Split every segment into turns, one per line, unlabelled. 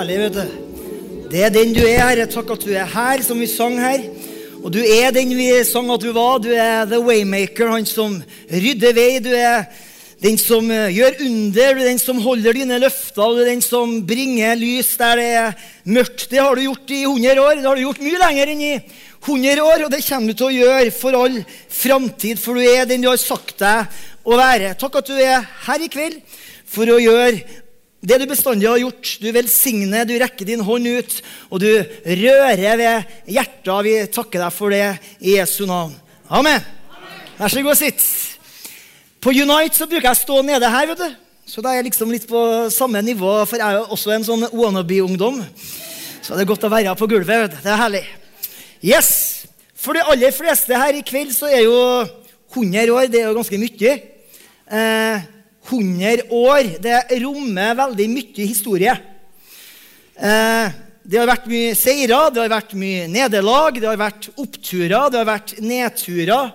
herlig, vet du. Det er den du er, Herre. Takk at du er her, som vi sang her. Og du er den vi sang at du var. Du er the waymaker, han som rydder vei. Du er den som eh, gjør under, du er den som holder dine løfter, du er den som bringer lys der det er mørkt. Det har du gjort i 100 år. Det har du gjort mye lenger enn i 100 år, og det kommer du til å gjøre for all framtid, for du er den du har sagt deg å være. Takk at du er her i kveld for å gjøre det du bestandig har gjort. Du velsigner, du rekker din hånd ut, og du rører ved hjertet. Vi takker deg for det i Jesu navn. Amen. Vær så god, sitt. På Unite så bruker jeg å stå nede her, vet du. Så da er jeg liksom litt på samme nivå, for jeg er jo også en sånn wannabe-ungdom. Så det er godt å være på gulvet. vet du. Det er herlig. Yes. For de aller fleste her i kveld så er jo 100 år det er jo ganske mye. Eh, 100 år det rommer veldig mye historie. Eh, det har vært mye seirer, det har vært mye nederlag, det har vært oppturer, det har vært nedturer.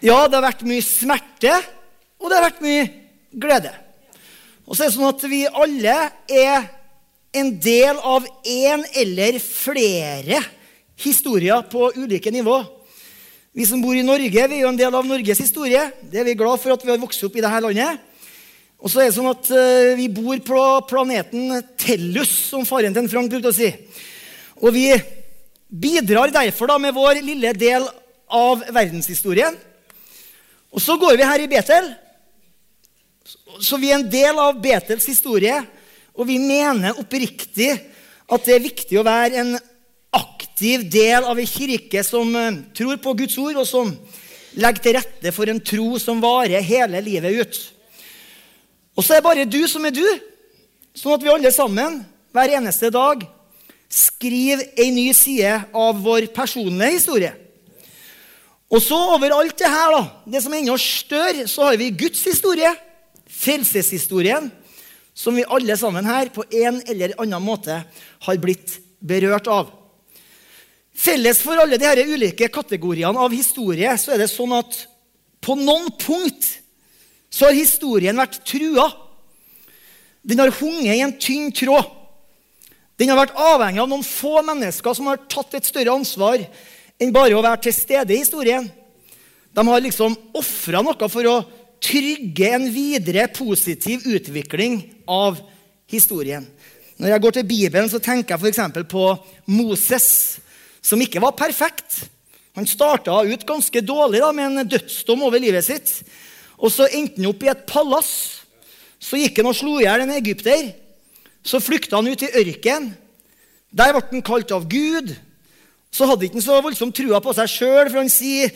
Ja, det har vært mye smerte, og det har vært mye glede. Og så er det sånn at vi alle er en del av én eller flere historier på ulike nivå. Vi som bor i Norge, vi er jo en del av Norges historie. Det er vi glad for at vi har vokst opp i dette landet. Og så er det sånn at uh, Vi bor på planeten Tellus, som faren til Frank brukte å si. Og vi bidrar derfor da med vår lille del av verdenshistorien. Og så går vi her i Betel. Så vi er en del av Betels historie, og vi mener oppriktig at det er viktig å være en aktiv del av en kirke som uh, tror på Guds ord, og som legger til rette for en tro som varer hele livet ut. Og så er det bare du som er du, sånn at vi alle sammen hver eneste dag skriver ei ny side av vår personlige historie. Og så over alt det her, da, det som er enda større, så har vi Guds historie, frelseshistorien, som vi alle sammen her på en eller annen måte har blitt berørt av. Felles for alle disse ulike kategoriene av historie så er det sånn at på noen punkt så har historien vært trua. Den har hunget i en tynn tråd. Den har vært avhengig av noen få mennesker som har tatt et større ansvar enn bare å være til stede i historien. De har liksom ofra noe for å trygge en videre positiv utvikling av historien. Når jeg går til Bibelen, så tenker jeg f.eks. på Moses, som ikke var perfekt. Han starta ut ganske dårlig da, med en dødsdom over livet sitt. Og så endte han opp i et palass. Så gikk han og slo i hjel en egypter. Så flykta han ut i ørkenen. Der ble han kalt av Gud. Så hadde han ikke så voldsomt trua på seg sjøl, for han sier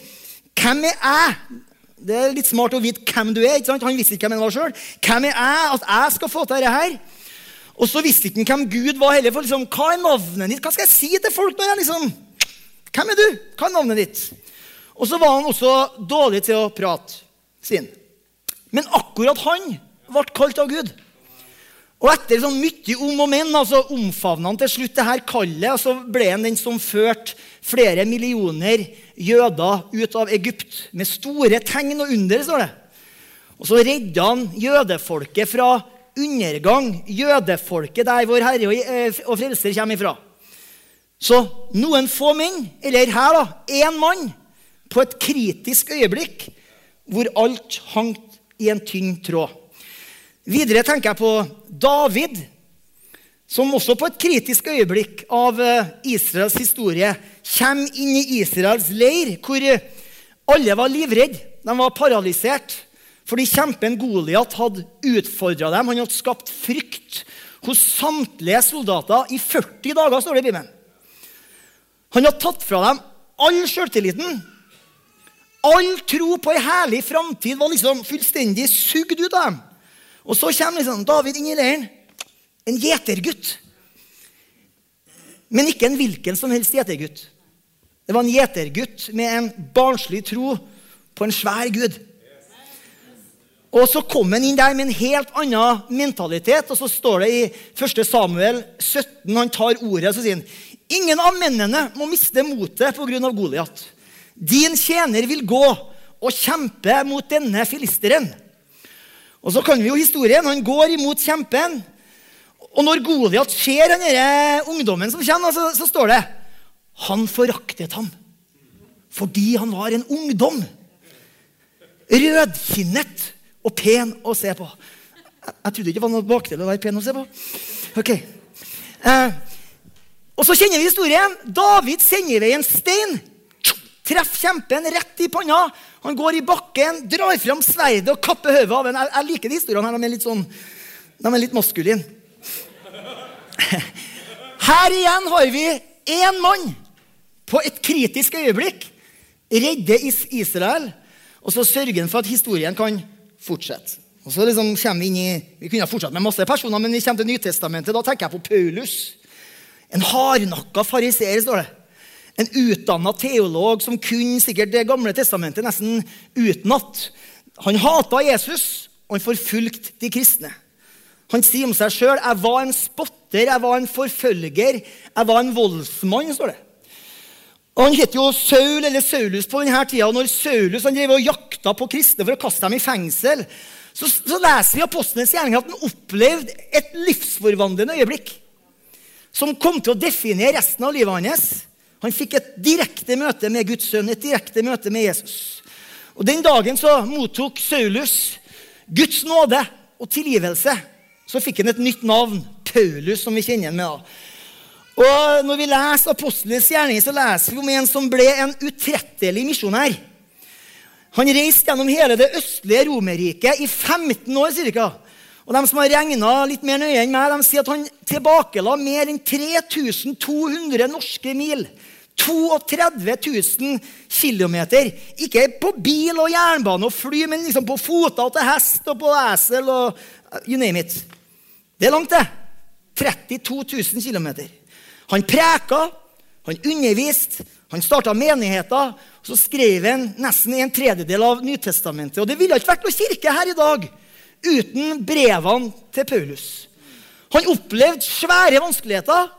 'Hvem er jeg?' Det er litt smart å vite hvem du er. ikke sant? Han visste ikke hvem han var sjøl. Hvem er jeg at jeg skal få til dette her? Og så visste ikke han hvem Gud var heller. for liksom, Hva er navnet ditt? Hva skal jeg si til folk når jeg liksom Hvem er du? Hva er navnet ditt? Og så var han også dårlig til å prate sin. Men akkurat han ble kalt av Gud. Og etter sånn mye om og men altså omfavna han til slutt det her kallet. Og så ble han den som førte flere millioner jøder ut av Egypt. Med store tegn og under, står det. Og så redda han jødefolket fra undergang. Jødefolket der vår Herre og eh, Frelser kommer ifra. Så noen få menn, eller her, da, én mann, på et kritisk øyeblikk hvor alt hang i en tynn tråd. Videre tenker jeg på David, som også på et kritisk øyeblikk av eh, Israels historie kommer inn i Israels leir, hvor alle var livredde. De var paralysert fordi kjempen Goliat hadde utfordra dem. Han hadde skapt frykt hos samtlige soldater i 40 dager, står det i Bibelen. Han hadde tatt fra dem all sjøltilliten All tro på ei herlig framtid var liksom fullstendig sugd ut av dem. Og så kommer liksom David inn i leiren. En gjetergutt. Men ikke en hvilken som helst gjetergutt. Det var en gjetergutt med en barnslig tro på en svær gud. Og så kom han inn der med en helt annen mentalitet. Og så står det i 1. Samuel 17, han tar ordet, og så sier han Ingen av mennene må miste motet pga. Goliat. Din tjener vil gå og kjempe mot denne filisteren. Og så kan vi jo historien. Han går imot kjempen. Og når Goliat ser den ungdommen som kommer, så, så står det han foraktet ham fordi han var en ungdom. Rødkinnet og pen å se på. Jeg, jeg trodde ikke det var noe bakdel å være pen å se på. Ok. Eh, og så kjenner vi historien. David sender i vei en stein. Treffer kjempen rett i panna. Han går i bakken, drar fram sverdet og kapper hodet av en. Jeg, jeg, liker de historiene her. De er litt sånn, de er litt maskuline. Her igjen har vi én mann på et kritisk øyeblikk redder Israel. Og så sørger han for at historien kan fortsette. Og så liksom kommer Vi inn i, vi kunne fortsatt med masse personer, men vi kommer til Nytestamentet. Da tenker jeg på Paulus. En hardnakka fariseer, står det. En utdanna teolog som kunne sikkert Det gamle testamentet nesten utenat. Han hata Jesus, og han forfulgte de kristne. Han sier om seg sjøl 'Jeg var en spotter, jeg var en forfølger, jeg var en voldsmann'. står det. Og Han het jo Saul eller Saulus på denne tida. Og når Saulus han drev og jakta på kristne for å kaste dem i fengsel, så, så leser vi i Apostlenes gjerning at han opplevde et livsforvandlende øyeblikk som kom til å definere resten av livet hans. Han fikk et direkte møte med Guds sønn, et direkte møte med Jesus. Og Den dagen så mottok Saulus Guds nåde og tilgivelse. Så fikk han et nytt navn, Paulus, som vi kjenner ham med. da. Og Når vi leser apostlenes gjerning, så leser vi om en som ble en utrettelig misjonær. Han reiste gjennom hele det østlige Romerriket i 15 år ca. Og De som har regna litt mer nøye enn meg, de sier at han tilbakela mer enn 3200 norske mil. 32 000 km. Ikke på bil og jernbane og fly, men liksom på fota til hest og på esel og you name it. Det er langt, det. 32 000 km. Han preka, han underviste, han starta menigheter. og Så skrev han nesten en tredjedel av Nytestamentet. Og det ville ikke vært noe kirke her i dag uten brevene til Paulus. Han opplevde svære vanskeligheter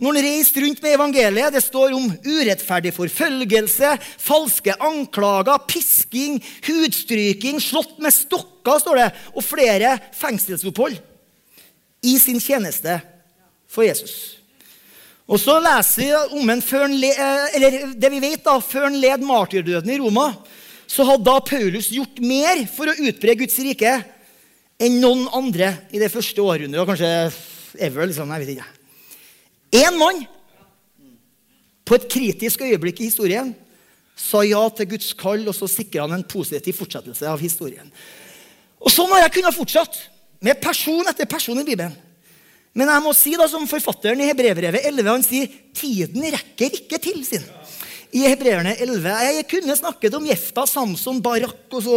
når han reiste rundt med evangeliet. Det står om urettferdig forfølgelse, falske anklager, pisking, hudstryking, slått med stokker står det, og flere fengselsopphold i sin tjeneste for Jesus. Og så leser vi om en før han eh, eller det vi vet da, før han led martyrdøden i Roma, så hadde da Paulus gjort mer for å utbre Guds rike enn noen andre i det første århundret. Og kanskje ever, liksom, jeg vet ikke. Én mann på et kritisk øyeblikk i historien sa ja til Guds kall, og så sikra han en positiv fortsettelse av historien. Og Sånn har jeg kunnet fortsatt, med person etter person i Bibelen. Men jeg må si da, som forfatteren i Hebrevet 11 han sier tiden rekker ikke til sin. I Hebreerne 11. Jeg kunne snakket om Jefta, Samson, Barak og så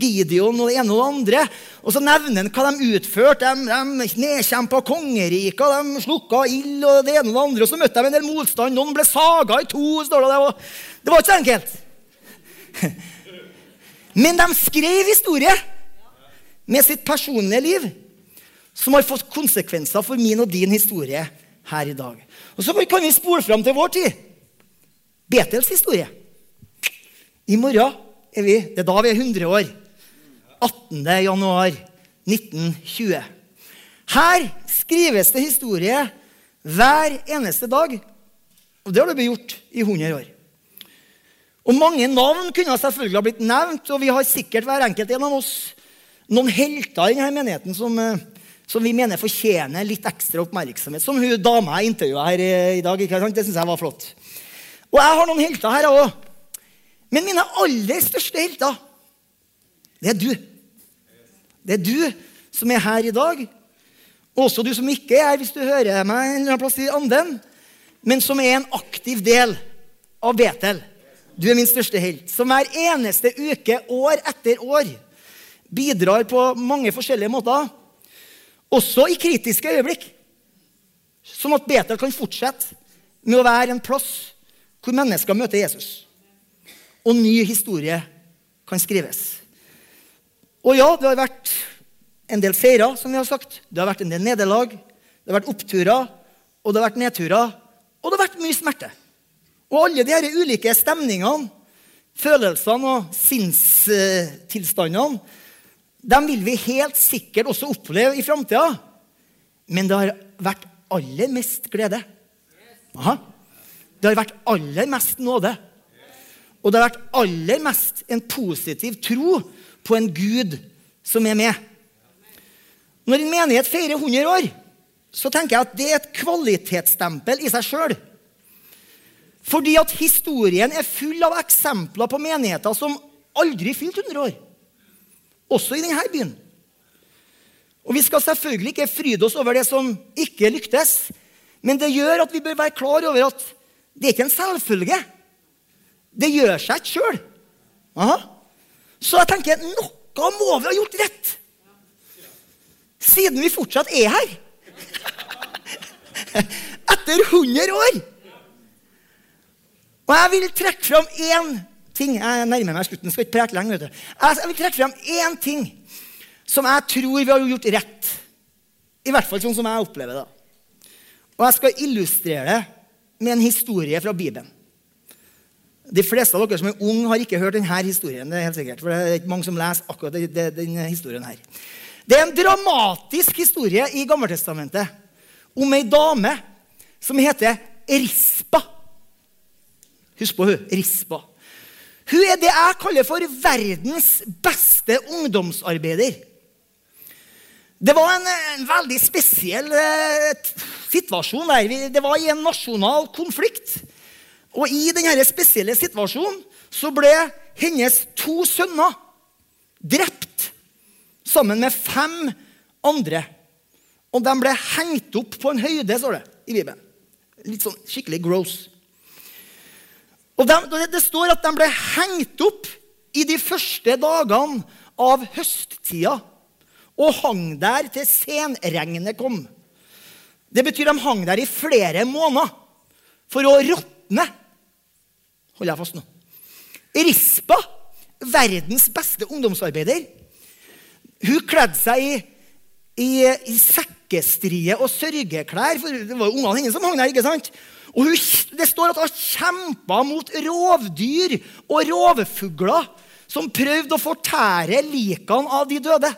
Gideon og det ene og det andre. Og så nevner han hva de utførte. De, de nedkjempa kongeriket, de slukka ild og det ene og det andre. Og så møtte de en del motstand. Noen ble saga i to. står Det, det var, ikke så enkelt. Men de skrev historie med sitt personlige liv som har fått konsekvenser for min og din historie her i dag. Og Så kan vi spole fram til vår tid. Betels historie. I morgen er vi Det er da vi er 100 år. 18. januar 1920. Her skrives det historie hver eneste dag. Og det har det blitt gjort i 100 år. Og mange navn kunne selvfølgelig ha blitt nevnt, og vi har sikkert hver enkelt en av oss noen helter i denne menigheten som eh, som vi mener fortjener litt ekstra oppmerksomhet. Som hun dama jeg intervjua her i dag. ikke sant? Det syns jeg var flott. Og jeg har noen helter her òg. Men mine aller største helter, det er du. Det er du som er her i dag. Også du som ikke er her, hvis du hører meg en eller annen plass i anden. Men som er en aktiv del av Betel. Du er min største helt. Som hver eneste uke, år etter år, bidrar på mange forskjellige måter også i kritiske øyeblikk. Sånn at Betel kan fortsette med å være en plass hvor mennesker møter Jesus. Og ny historie kan skrives. Og ja, det har vært en del seirer, som vi har sagt. Det har vært en del nederlag. Det har vært oppturer, og det har vært nedturer. Og det har vært mye smerte. Og alle de ulike stemningene, følelsene og sinnstilstandene de vil vi helt sikkert også oppleve i framtida. Men det har vært aller mest glede. Aha. Det har vært aller mest nåde. Og det har vært aller mest en positiv tro på en Gud som er med. Når en menighet feirer 100 år, så tenker jeg at det er et kvalitetsstempel i seg sjøl. Fordi at historien er full av eksempler på menigheter som aldri fylte 100 år. Også i denne byen. Og Vi skal selvfølgelig ikke fryde oss over det som ikke lyktes, men det gjør at vi bør være klar over at det er ikke en selvfølge. Det gjør seg ikke sjøl. Så jeg tenker noe må vi ha gjort rett. Siden vi fortsatt er her. Etter 100 år. Og jeg vil trekke fram én ting. Jeg nærmer meg slutten. skal ikke preke lenge, vet du. Jeg vil trekke fram én ting som jeg tror vi har gjort rett. I hvert fall sånn som jeg opplever det. Og jeg skal illustrere det med en historie fra Bibelen. De fleste av dere som er unge, har ikke hørt denne historien. Det er helt sikkert, for det er ikke mange som leser akkurat denne historien her. Det er en dramatisk historie i Gammeltestamentet om ei dame som heter Rispa. Husk på hun, Rispa. Hun er det jeg kaller for verdens beste ungdomsarbeider. Det var en, en veldig spesiell eh, situasjon der. Det var i en nasjonal konflikt. Og i denne spesielle situasjonen så ble hennes to sønner drept sammen med fem andre. Og de ble hengt opp på en høyde, står det i Bibelen. Litt sånn skikkelig gross. Og de, Det står at de ble hengt opp i de første dagene av høsttida og hang der til senregnet kom. Det betyr de hang der i flere måneder for å råtne. Hold deg fast nå. Rispa, verdens beste ungdomsarbeider, hun kledde seg i, i, i sekkestrie og sørgeklær. For det var jo ungene hennes som hang der. ikke sant? Og hun, Det står at hun kjempa mot rovdyr og rovfugler som prøvde å fortære likene av de døde.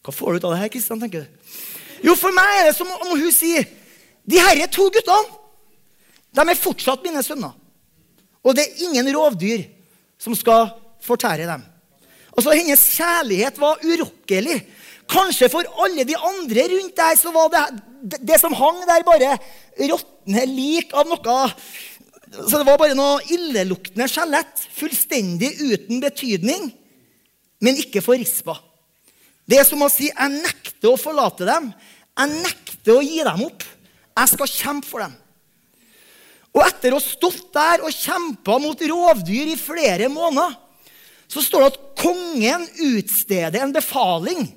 Hva får du ut av det her, Kristian? tenker du? Jo, for meg er det som om hun sier de herre to guttene de er fortsatt mine sønner. Og det er ingen rovdyr som skal fortære dem. Altså, Hennes kjærlighet var urokkelig. Kanskje for alle de andre rundt der så var det det som hang der, bare råtne lik av noe Så det var bare noe illeluktende skjelett. Fullstendig uten betydning, men ikke for rispa. Det er som å si jeg nekter å forlate dem. Jeg nekter å gi dem opp. Jeg skal kjempe for dem. Og etter å ha stått der og kjempa mot rovdyr i flere måneder, så står det at kongen utsteder en befaling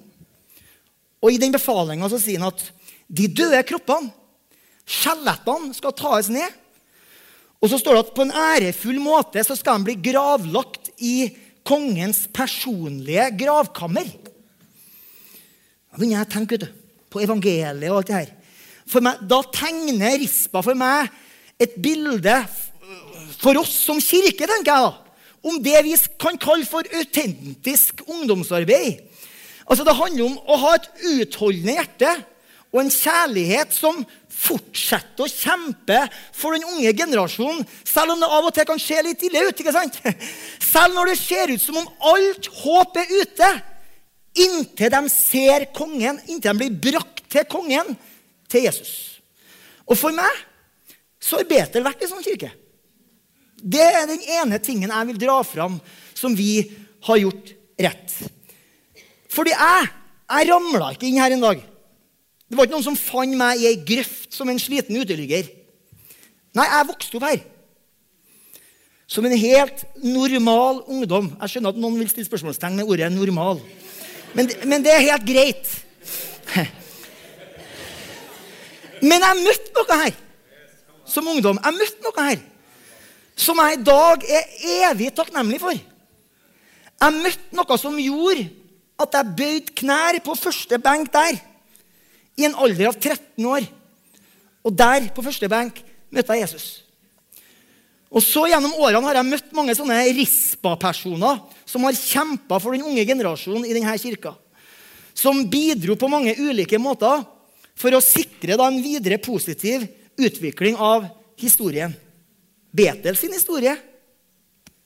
og i den befalinga sier han at de døde kroppene, skjelettene, skal tas ned. Og så står det at på en ærefull måte så skal de bli gravlagt i kongens personlige gravkammer. Da begynner jeg å tenke du, på evangeliet og alt det her. Meg, da tegner Rispa for meg et bilde for oss som kirke, tenker jeg da, om det vi kan kalle for autentisk ungdomsarbeid. Altså Det handler om å ha et utholdende hjerte og en kjærlighet som fortsetter å kjempe for den unge generasjonen, selv om det av og til kan se litt ille ut. ikke sant? Selv når det ser ut som om alt håp er ute, inntil de ser kongen, inntil de blir brakt til kongen, til Jesus. Og for meg så har Betel vært en sånn kirke. Det er den ene tingen jeg vil dra fram som vi har gjort rett. Fordi jeg jeg ramla ikke inn her en dag. Det var ikke noen som fant meg i ei grøft som en sliten uteligger. Nei, jeg vokste opp her. Som en helt normal ungdom. Jeg skjønner at noen vil stille spørsmålstegn med ordet 'normal'. Men, men det er helt greit. Men jeg møtte noe her som ungdom. Jeg møtte noe her som jeg i dag er evig takknemlig for. Jeg møtte noe som gjorde at jeg bøyde knær på første benk der i en alder av 13 år. Og der, på første benk, møtte jeg Jesus. Og så Gjennom årene har jeg møtt mange sånne rispa-personer som har kjempa for den unge generasjonen i denne kirka. som bidro på mange ulike måter for å sikre en videre positiv utvikling av historien. Betel sin historie,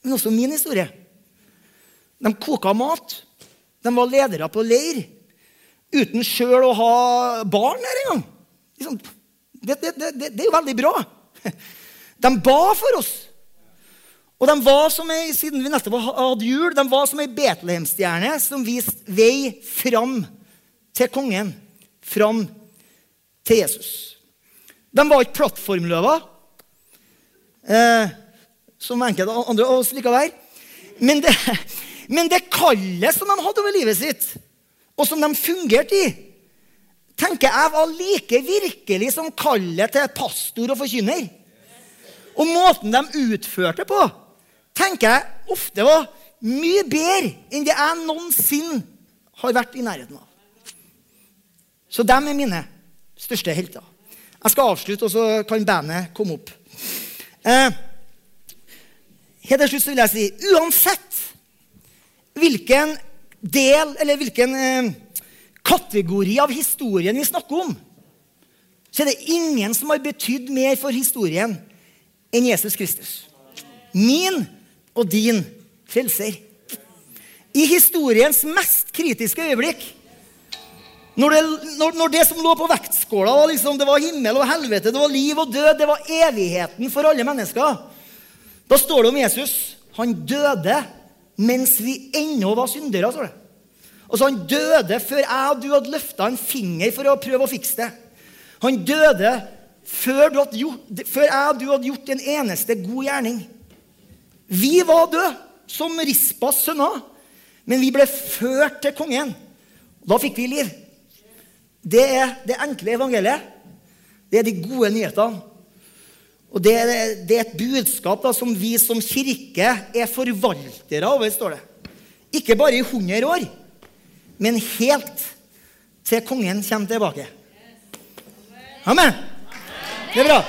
men også min historie. De koka mat. De var ledere på leir uten sjøl å ha barn der engang. Liksom, det, det, det, det, er jo veldig bra. De ba for oss. Og de var som ei, siden vi nettopp hadde jul, de var som ei Betlehemstjerne som viste vei fram til kongen. Fram til Jesus. De var ikke plattformløver, eh, som enkelte andre av oss liker å være. Men det, men det kallet som de hadde over livet sitt, og som de fungerte i, tenker jeg var like virkelig som kallet til pastor og forkynner. Og måten de utførte på, tenker jeg ofte var mye bedre enn det jeg noensinne har vært i nærheten av. Så dem er mine største helter. Jeg skal avslutte, og så kan bandet komme opp. Eh, helt til slutt vil jeg si uansett hvilken del eller hvilken eh, kategori av historien vi snakker om, så er det ingen som har betydd mer for historien enn Jesus Kristus. Min og din frelser. I historiens mest kritiske øyeblikk, når det, når, når det som lå på vektskåla, var liksom, det var himmel og helvete, det var liv og død, det var evigheten for alle mennesker, da står det om Jesus. Han døde mens vi ennå var syndere. står det. Altså, Han døde før jeg og du hadde løfta en finger for å prøve å fikse det. Han døde før, gjort, før jeg og du hadde gjort en eneste god gjerning. Vi var døde, som Rispas sønner, men vi ble ført til kongen. Da fikk vi liv. Det er det enkle evangeliet. Det er de gode nyhetene. Og det er, det er et budskap da, som vi som kirke er forvaltere av. står det. Ikke bare i 100 år, men helt til kongen kommer tilbake. Amen. ¡Debra!